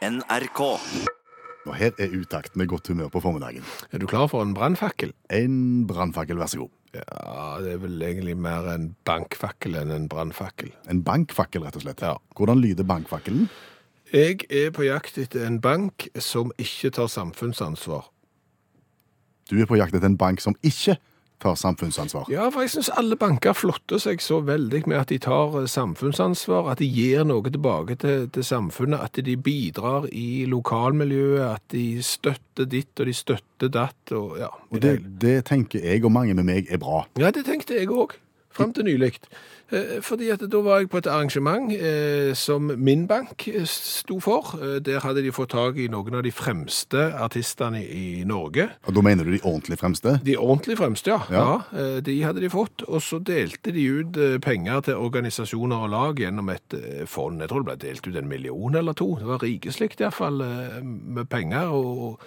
NRK. Og her er utakt med godt humør på formiddagen. Er du klar for en brannfakkel? En brannfakkel, vær så god. Ja, det er vel egentlig mer en bankfakkel enn en brannfakkel. En bankfakkel, rett og slett. Ja. Hvordan lyder bankfakkelen? Jeg er på jakt etter en bank som ikke tar samfunnsansvar. Du er på jakt etter en bank som ikke tar samfunnsansvar. Ja, for jeg syns alle banker flotter seg så veldig med at de tar eh, samfunnsansvar, at de gir noe tilbake til, til samfunnet, at de bidrar i lokalmiljøet, at de støtter ditt og de støtter datt. Og, ja, Og det, det tenker jeg og mange med meg er bra. Ja, det tenkte jeg òg, fram til nylig. Eh, Fordi at da var jeg på et arrangement eh, som min bank eh, sto for. Der hadde de fått tak i noen av de fremste artistene i, Norge. Og da mener du de ordentlig fremste? De ordentlig fremste, ja. Ja. ja. De hadde de fått. Og så delte de ut penger til organisasjoner og lag gjennom et fond. Jeg tror det ble delt ut en million eller to. Det var rikeslikt iallfall med penger. og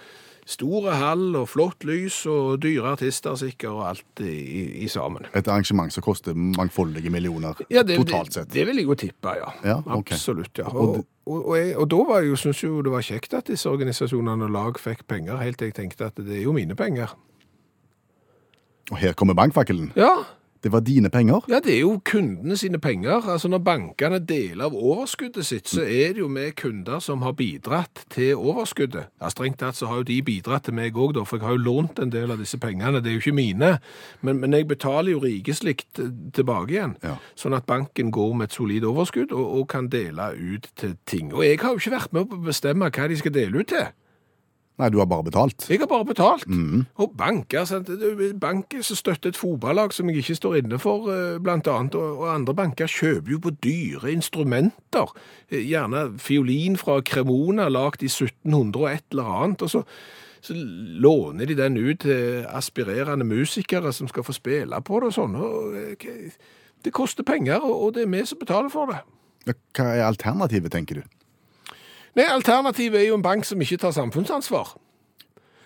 Store hall og flott lys og dyre artister sikkert og alt i, i, sammen. Et arrangement som koster mangfoldige millioner Ja, det, totalt sett. det vil jeg jo tippe, ja. Ja, okay. Absolutt, ja. Og Og, og, og, jeg, og da var jeg jo, synes jo det var kjekt at disse organisasjonene og lag fikk penger, helt til jeg tenkte at det er jo mine penger. Og her kommer bankfakkelen. Ja, Det var dine penger. ja det er jo kundene sine penger. Altså Når bankene deler av overskuddet sitt, så er det jo vi kunder som har bidratt til overskuddet. Ja, Strengt tatt så har jo de bidratt til meg òg, for jeg har jo lånt en del av disse pengene. Det er jo ikke mine, men, men jeg betaler jo rikeslikt eh, tilbake igjen. Ja. Sånn at banken går med et solid overskudd og, og kan dele ut til ting. Og jeg har jo ikke vært med på å bestemme hva de skal dele ut til. Nei, du har bare betalt. Jeg har bare betalt. Og banker, sant? er banker som støtter et fotballag som jeg ikke står inne for, eh, blant annet. Og, andre banker kjøper jo på dyre instrumenter. Eh, Gjerne fiolin fra Cremona, lagt i 1700 og et eller annet. Og så, så låner de den ut til aspirerende musikere som skal få spille på det og sånn. Og, eh, det koster penger, og det er vi som betaler for det. Hva er alternativet, tenker du? Nei, Alternativet er jo en bank som ikke tar samfunnsansvar.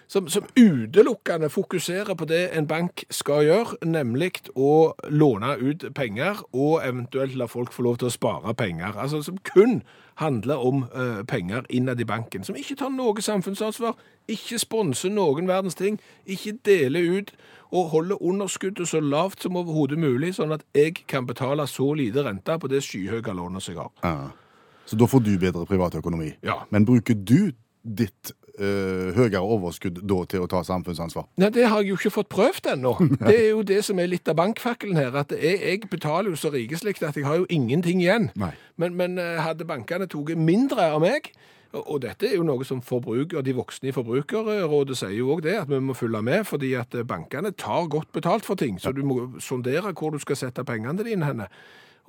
Som, som utelukkende fokuserer på det en bank skal gjøre, nemlig å låne ut penger og eventuelt la folk få lov til å spare penger. Altså Som kun handler om eh, penger innad i banken. Som ikke tar noe samfunnsansvar, ikke sponser noen verdens ting, ikke deler ut og holder underskuddet så lavt som overhodet mulig, sånn at jeg kan betale så lite rente på det skyhøye lånet som jeg har. Ja. Så da får du bedre privatøkonomi. Ja. Men bruker du ditt eh, høyere overskudd da til å ta samfunnsansvar? Nei, det har jeg jo ikke fått prøvd ennå. Det er jo det som er litt av bankfakkelen her. At jeg, jeg betaler jo så rikeslikt at jeg har jo ingenting igjen. Men, men eh, hadde bankene tatt mindre av meg, og, og dette er jo noe som forbruker, de voksne i Forbrukerrådet sier jo òg det, at vi må følge med, fordi at eh, bankene tar godt betalt for ting. Så du må sondere hvor du skal sette pengene dine henne.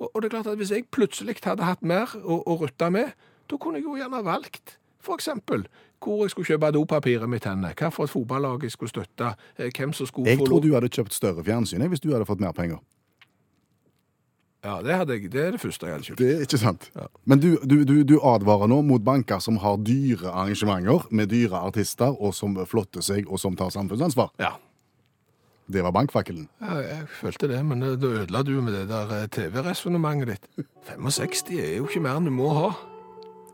Og, og det er klart at hvis jeg plutselig hadde hatt mer å, å rutte med, da kunne jeg jo gjerne valgt eksempel hvor jeg skulle kjøpe dopapiret mitt henne, hva for et fotballag jeg skulle støtte, eh, hvem som skulle Jeg tror du hadde kjøpt større fjernsyn hvis du hadde fått mer penger. Ja, det, jeg, det er det første jeg hadde kjøpt. Det er ikke sant. Ja. Men du, du, du, du advarer nå mot banker som har dyre arrangementer med dyre artister, og som flotter seg, og som tar samfunnsansvar. Ja. Det var bankfakkelen. Ja, jeg følte det, men da ødela du med det der eh, TV-resonnementet ditt. 65 er jo ikke mer enn du må ha.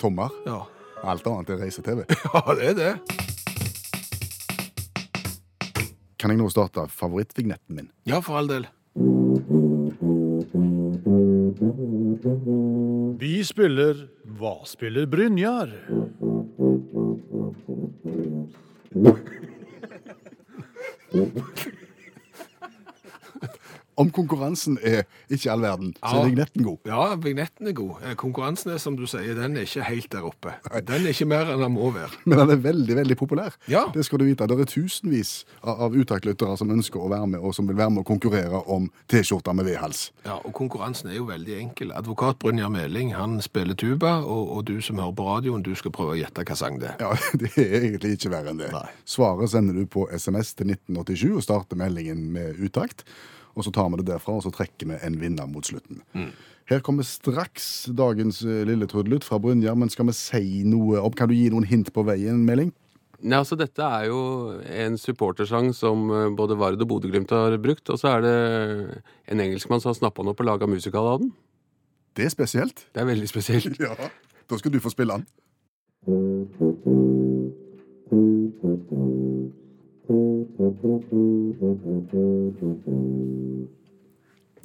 Tommer. Ja, Alt annet er reise-TV. ja det er det. Kan jeg nå starte favorittvignetten min? Ja, for all del. Vi spiller Hva spiller Brynjar? Om konkurransen er ikke all verden, så er vignetten god. Ja, vignetten er god. Eh, Konkurransen er, som du sier, den er ikke helt der oppe. Den er ikke mer enn den må være. Men den er veldig, veldig populær. Ja. Det skal du vite. Det er tusenvis av, av som ønsker å være med, og som vil være med å konkurrere om T-skjorta med V-hals. Ja, og konkurransen er jo veldig enkel. Advokat Brynjar Meling, han spiller tuba, og, og du som hører på radioen, du skal prøve å gjette hva sang det er. Ja, Det er egentlig ikke verre enn det. Nei. Svaret sender du på SMS til 1987 og starter meldingen med uttakt. Og så tar vi det derfra, og så trekker vi en vinner mot slutten. Mm. Her kommer straks dagens eh, lille trudelutt fra Brynjar, men skal vi si noe om Kan du gi noen hint på veien, Meling? Nei, altså Dette er jo en supportersang som eh, både Vard og Bodø-Glimt har brukt. Og så er det en engelskmann som har snappa den opp og laga musikal av den. Det er spesielt. Det er veldig spesielt. Ja. Da skal du få spille den.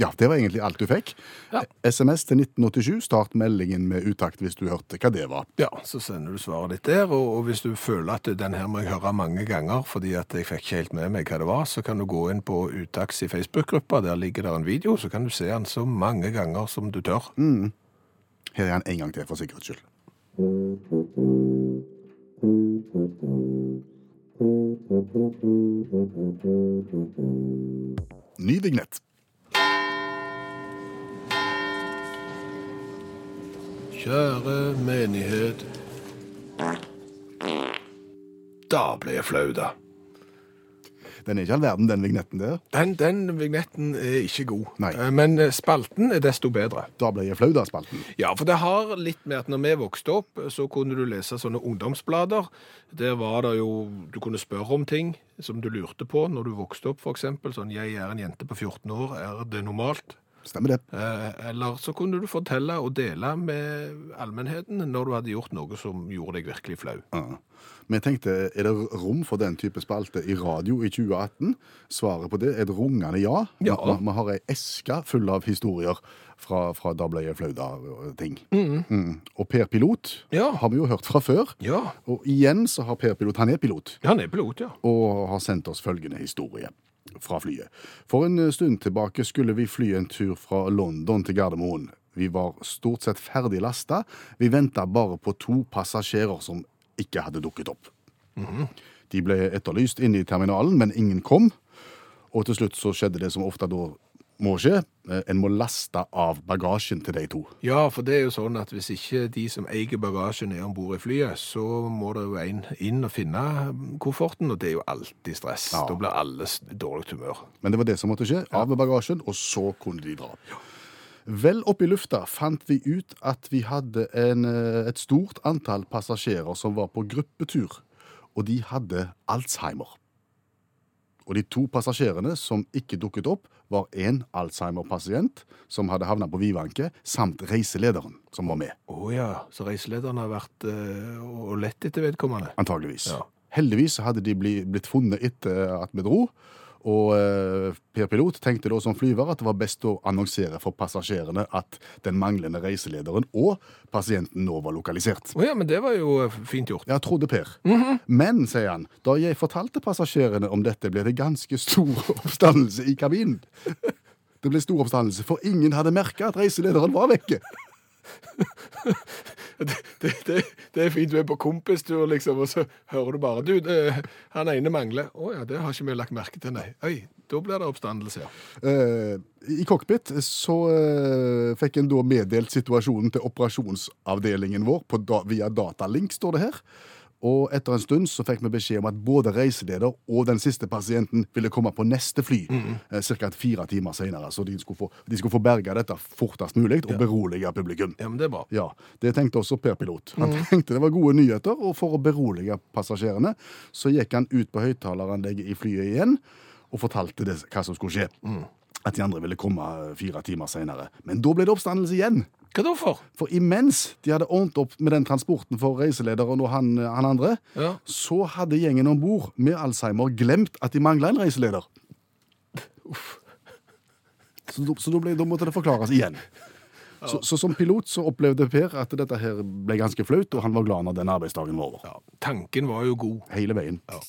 Ja, det var egentlig alt du fikk. Ja. SMS til 1987. Start meldingen med utakt hvis du hørte hva det var. Ja, så sender du svaret ditt der, og, og hvis du føler at den her må jeg høre mange ganger, fordi at jeg fikk ikke helt med meg hva det var, så kan du gå inn på Utakts i Facebook-gruppa, der ligger der en video, så kan du se den så mange ganger som du tør. Her er den en gang til, for sikkerhets skyld. Ny vignett. Kjære menighet. Da ble jeg flau, da. Den er ikke all verden, den vignetten der. Den, den vignetten er ikke god. Nei. Eh, Men eh, spalten er desto bedre. Da ble jeg flau, da, spalten. Ja, for det har litt med at når vi vokste opp, så kunne du lese sånne ungdomsblader. Der var det jo Du kunne spørre om ting som du lurte på når du vokste opp, f.eks. Sånn 'Jeg er en jente på 14 år, er det normalt?' Stemmer det. Eh, Eller så kunne du fortelle og dele med allmennheten når du hadde gjort noe som gjorde deg virkelig flau. Ja. Men jeg tenkte, er det rom for den type spalte i radio i 2018? Svaret på det er et rungende ja. Ja. Vi, har ei eske full av historier fra, fra Da ble jeg flau, da-ting. Mm. Og Per Pilot Ja. har vi jo hørt fra før. Ja, Og igjen så har Per Pilot, han er pilot, han er pilot, ja. og har sendt oss følgende historie fra flyet. For en stund tilbake skulle vi fly en tur fra London til Gardermoen. Vi var stort sett ferdig lasta. Vi venta bare på to passasjerer som ikke hadde dukket opp. De ble etterlyst inne i terminalen, men ingen kom. Og til slutt så skjedde det som ofte da må skje. Eh, En må laste av bagasjen til de to. Ja, for det er jo sånn at hvis ikke de som eier bagasjen er om bord i flyet, så må det jo en inn og finne kofferten, og det er jo alltid stress. Ja. Da blir alle dårlig humør. Men det var det som måtte skje. Av med bagasjen, og så kunne de dra. Vel oppe i lufta fant vi ut at vi hadde en, eh, et stort antall passasjerer som var på gruppetur, og de hadde Alzheimer. Og de to passasjerene som ikke dukket opp, var en Alzheimer-pasient som hadde havna på vidvanke, samt reiselederen som var med, Å ja, så reiselederen har vært eh, og lett etter vedkommende. antageligvis. Ja. Heldigvis hadde de blitt funnet etter at vi dro, og eh, Per Pilot tenkte da som flyver at det var best å annonsere for passasjerene at den manglende reiselederen og pasienten nå var lokalisert. Oh ja, men det var jo eh, fint gjort. Ja, trodde Per. Men, sier han, da jeg fortalte passasjerene om dette, ble det ganske stor oppstandelse i kabinen. Det ble stor oppstandelse, for ingen hadde merka at reiselederen var vekke. Det, det, det, det er fint du er på kompistur, liksom, og så hører du bare Du, han ene mangler. Å ja, det har ikke vi lagt merke til, nei. Oi, da blir det oppstandelse, ja. Eh, I cockpit så eh, fikk en da meddelt situasjonen til operasjonsavdelingen vår da, via datalink, står det her. Og etter en stund så fikk vi beskjed om at både reiseleder og den siste pasienten ville komme på neste fly mm. ca. fire timer senere. Så de skulle få, de skulle få berga dette fortest mulig og berolige publikum. Ja, men det er bra. Ja, Det tenkte også Per Pilot. Han tenkte det var gode nyheter, og for å berolige passasjerene så gikk han ut på høyttaleranlegget i flyet igjen og fortalte det, hva som skulle skje. At de andre ville komme fire timer senere. Men da ble det oppstandelse igjen. Hva da for? For imens de hadde ordnet opp med den transporten for reiselederen og han, han andre, Ja. så hadde gjengen om bord med Alzheimer glemt at de mangla en reiseleder. Så, da- så da, ble, da måtte det forklares igjen. Så, så som pilot så opplevde Per at dette her ble ganske flaut, og han var glad når den arbeidsdagen var over. Ja, tanken var jo god. Hele veien. Ja.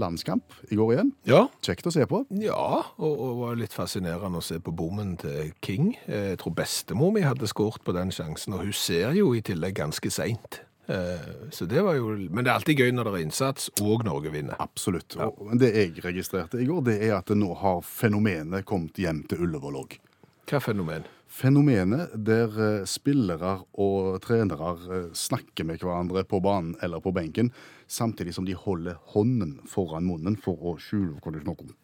Landskamp i går igjen. Ja, Kjekt å se på. ja og, og var litt fascinerende å se på bommen til King. Eh, Jeg tror bestemor mi hadde skåret på den sjansen, og hun ser jo i tillegg ganske seint. Eh, Så det var jo Men det er alltid gøy når det er innsats, og Norge vinner. Absolutt. Og, men det jeg registrerte i går, det er at nå har fenomenet kommet hjem til Ullevål òg. Hva fenomen? Fenomenet der eh, spillere og trenere eh, snakker med hverandre på banen eller på benken, samtidig som de holder hånden foran munnen for å skjule hva de snakker om.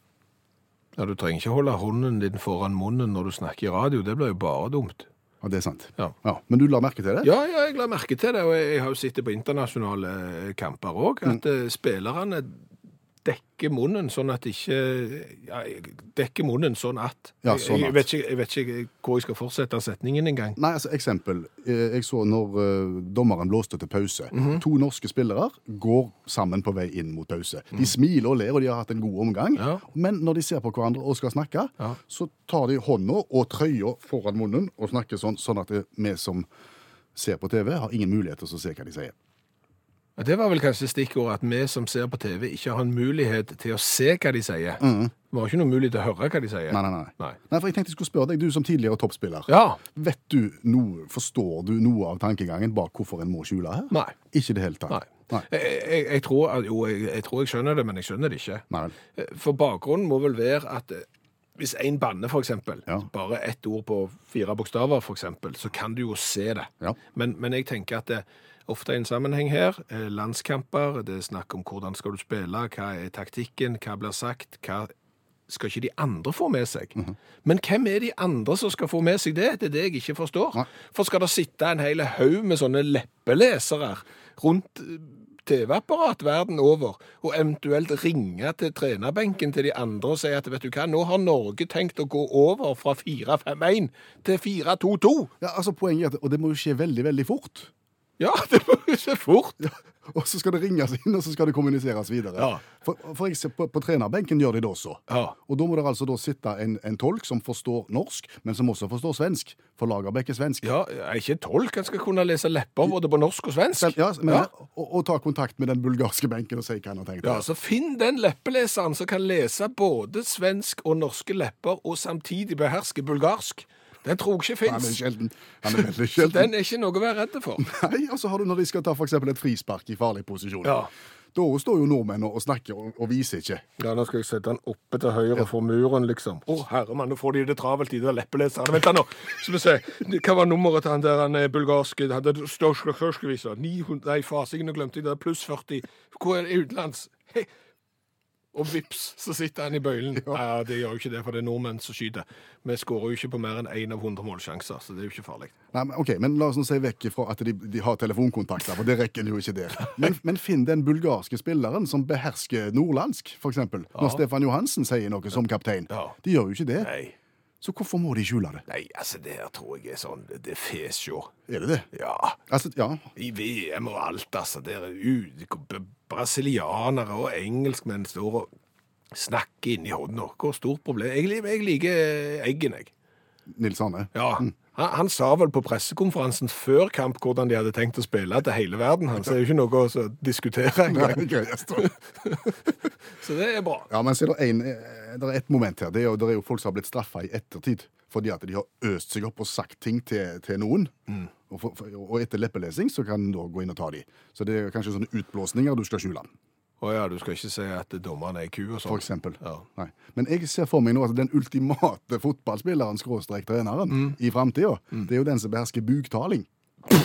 Ja, Du trenger ikke holde hånden din foran munnen når du snakker i radio, det blir jo bare dumt. Ja, det er sant. Ja. Men du la merke til det? Ja, ja, jeg la merke til det, og jeg har jo sittet på internasjonale kamper òg, at mm. spillerne dekker munnen sånn at ikke ja, dekker munnen sånn at Ja, sånn at. jeg, vet ikke, jeg vet ikke hvor jeg skal fortsette setningen engang. Nei, altså eksempel. Eh, Jeg så når uh, dommeren blåste til pause. Mhm. To norske spillere går sammen på vei inn mot pause. De smiler og ler, og de har hatt en god omgang. Ja. Men når de ser på hverandre og skal snakke, så tar de hånda og trøya foran munnen og snakker sånn, sånn at vi som ser på TV, har ingen mulighet til å se hva de sier. Ja, Det var vel kanskje stikkordet at vi som ser på TV, ikke har en mulighet til å se hva de sier. Vi har ikke noen mulighet til å høre hva de sier. Nei, nei, nei. Nei. Nei, for jeg tenkte jeg skulle spørre deg, du som tidligere toppspiller. Ja. Vet du noe, Forstår du noe av tankegangen bak hvorfor en må skjule her? Nei. Ikke i det hele tatt? Nei. Nei. Jeg, jeg, jeg, tror, at- jo, jeg, tror jeg skjønner det, men jeg skjønner det ikke. Nei. For bakgrunnen må vel være at eh, hvis en banner, for eksempel, Ja. bare ett ord på fire bokstaver, eksempel, så kan du jo se det. Ja. Men, men jeg tenker at det, ofte i en sammenheng her, eh, landskamper, det er snakk om hvordan skal du spille, hva er taktikken, hva blir sagt, hva skal ikke de andre få med seg? Mhm. Men hvem er de andre som skal få med seg det? Det er det jeg ikke forstår. Nei. For skal det sitte en hel haug med sånne leppelesere rundt eh, TV-apparat verden over, og eventuelt ringe til trenerbenken til de andre og si at vet du hva, nå har Norge tenkt å gå over fra 4-5-1 til 4-2-2. Ja, altså Poenget er at og det må jo skje veldig, veldig fort. Ja, det skje fort. Og så skal det ringes inn, og så skal det kommuniseres videre. Ja. For, for jeg ser på, på trenerbenken gjør de det også. Ja. Og da må det altså da sitte en, en tolk som forstår norsk, men som også forstår svensk. For Lagerbäck er svensk. Ja, er ikke tolk, han skal kunne lese lepper både på norsk og svensk. Ja, men, Ja. Og, og ta kontakt med den bulgarske benken og si hva han har tenkt. Ja, så finn den leppeleseren som kan lese både svensk og norske lepper, og samtidig beherske bulgarsk. Den tror jeg ikke Han er fins. sjelden. Han er veldig Så sjelden. den er ikke noe å være redd for. Nei, og så har du når de skal ta for eksempel et frispark i farlig posisjon. Ja. Da står jo nordmenn og snakker og, og viser ikke. Ja, nå skal jeg sette den oppe til høyre for muren, liksom. Å, herremann, nå får de det travelt, de der leppeleserne. Vent da nå, skal vi se. Hva var nummeret til han der han er bulgarske? Han der førsteviser. 900, nei, fasingen, nå glemte jeg det. Pluss 40. Hvor er det utenlands? Hei. Og vips, så sitter han i bøylen. Ja. det gjør jo ikke det, for det er nordmenn som skyter. Vi skårer jo ikke på mer enn én av 100 målsjanser, så det er jo ikke farlig. Nei, men, ok, men La oss nå se vekk fra at de, de har telefonkontakter, for det rekker de jo ikke der. Men, men finn den bulgarske spilleren som behersker nordlandsk, f.eks. Når Stefan Johansen sier noe som kaptein. Ja. De gjør jo ikke det. Nei. Så hvorfor må de skjule det? Nei, altså, det her tror jeg er sånn Det er fesjå. Er det det? Ja. Altså, ja. I VM og alt, altså. Der er ut, brasilianere og engelskmenn står og snakker inni hånda. Hvor stort problem Jeg, jeg liker Eggen, jeg. Nils Arne. Ja. Han, han sa vel på pressekonferansen før kamp hvordan de hadde tenkt å spille til hele verden. Han sier jo ikke noe å diskutere engang. Så det er bra. Ja, men så er det, en, eh, det er et moment her. Det er, jo, det er jo folk som har blitt straffa i ettertid. Fordi at de har øst seg opp og sagt ting til, til noen. Og, for, for, og etter leppelesing så kan en da gå inn og ta de. Så det er kanskje sånne utblåsninger du skal skjule. Å ja, du skal ikke si at dommeren er ku og sånn. For eksempel. Ja. Nei. Men jeg ser for meg nå at den ultimate fotballspilleren, skråstrek treneren, i framtida, det er jo den som behersker buktaling.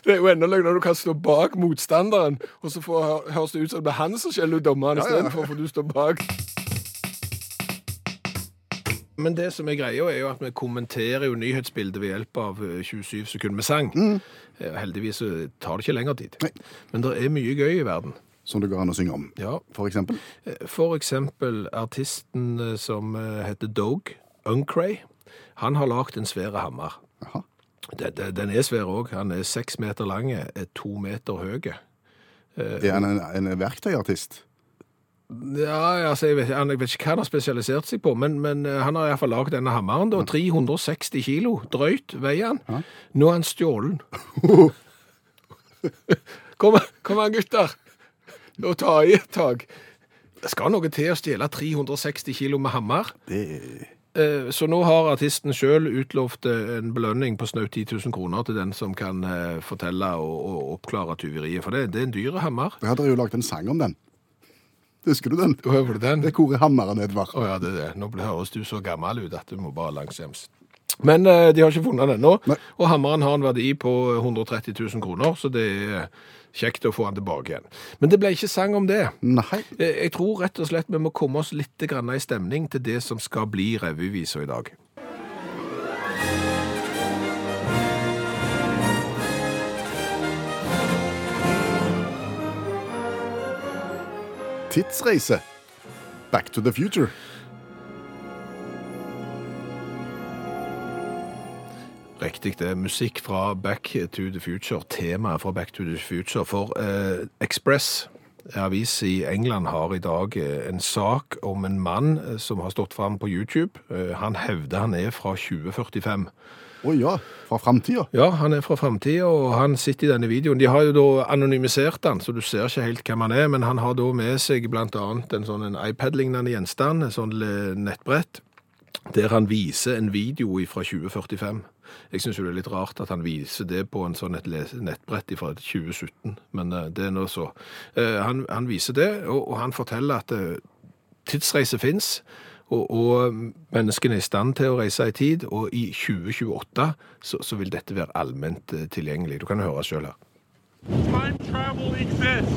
Det er jo enda løgn når du kan stå bak motstanderen, og så får, høres det ut som det er han som skjeller ut dommeren Ja, ja, ja. istedenfor, for du står bak. Men det som er greia, er jo at vi kommenterer jo nyhetsbildet ved hjelp av eh, 27 sekunder med sang. Mm. Heldigvis tar det ikke lenger tid. Nei. Men det er mye gøy i verden. Som det går an å synge om. Ja. For eksempel. Eh, For eksempel artisten eh, som eh, heter Dog Uncray. Han har lagd en svær hammer. Aha. Den, er svær òg. Han er seks meter lang, to meter høy. Er han en, en verktøyartist? Ja, altså, jeg vet, jeg vet ikke hva han har spesialisert seg på, men, men eh, han har iallfall lagd denne hammeren. da, 360 kilo drøyt veier han. Nå er han stjålen. kom, kom an, gutter. Og ta i et tak. Det skal noe til å stjele 360 kilo med hammer. Det Eh, Så nå har artisten sjøl utlovt eh, en belønning på snaut 10 000 kroner til den som kan fortelle og, og oppklare tyveriet. For det, det er en dyr hammer. Jeg hadde jo lagd en sang om den. Husker du den? Høver du den? Det er hvor er hammeren, Edvard. Å ja, det er det. Nå høres du så gammel ut at du må bare langsomt. Men eh, de har ikke funnet den ennå, og hammeren har en verdi på 130 000 kroner, så det er kjekt å få den tilbake igjen. Men det ble ikke sang om det. Nei. Eh, Jeg tror rett og slett vi må komme oss litt grann i stemning til det som skal bli revyvisa i dag. Tidsreise. Back to the future. Riktig, det er musikk fra Back to the Future, temaet fra Back to the Future. For eh, Express, avis i England, har i dag eh, en sak om en mann eh, som har stått fram på YouTube. Eh, han hevder han er fra 2045. Å ja, fra framtida. Ja, han er fra framtida, og han sitter i denne videoen. De har jo da anonymisert han, så du ser ikke helt hvem han er, men han har da med seg annet en sånn en iPad-lignende gjenstand, en sånn nettbrett, der han viser en video fra 2045. Jeg synes jo det er litt rart at han viser det på en sånn et nettbrett fra 2017, men eh, det er nå så. Eh, Han, han viser det, og, og han forteller at eh, tidsreise finnes, og, og menneskene er i stand til å reise i tid, og i 2028 så, så vil dette være allment eh, tilgjengelig. Du kan høre selv her. Time travel exists.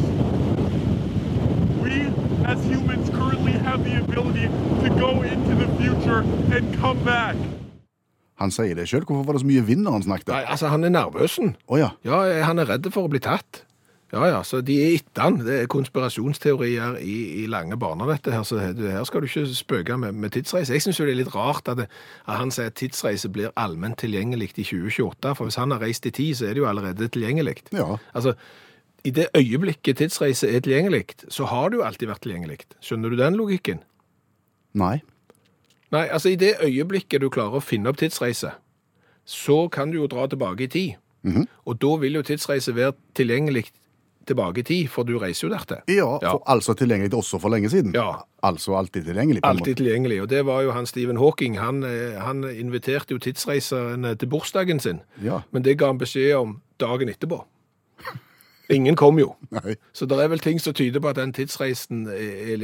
We, as humans, currently have the ability to go into the future and come back. Han sier det sjøl. Hvorfor var det så mye vind når han snakket? Nei, altså, han er nervøsen. Oh, ja. Ja, han er redd for å bli tatt. Ja, ja, så de er etter han. Det er konspirasjonsteorier i, i lange baner, dette her. Så det, her skal du ikke spøke med, med tidsreise. Jeg synes jo det er litt rart at, det, at han sier at tidsreise blir allment tilgjengelig i 2028. For hvis han har reist i tid, så er det jo allerede tilgjengelig. Ja. Altså, i det øyeblikket tidsreise er tilgjengelig, så har det jo alltid vært tilgjengelig. Skjønner du den logikken? Nei. Nei, altså i det øyeblikket du klarer å finne opp tidsreise, så kan du jo dra tilbake i tid. Og da vil jo tidsreise være tilgjengelig tilbake i tid, for du reiser jo dertil. Ja, Ja. For, altså tilgjengelig også for lenge siden. Ja. Altså alltid tilgjengelig. Alltid tilgjengelig, og det var jo han Stephen Hawking. Han, eh, han inviterte jo tidsreiseren til bursdagen sin. Ja. men det ga han beskjed om dagen etterpå. Ingen kom jo. Nei. Så det er vel ting som tyder på at den tidsreisen er er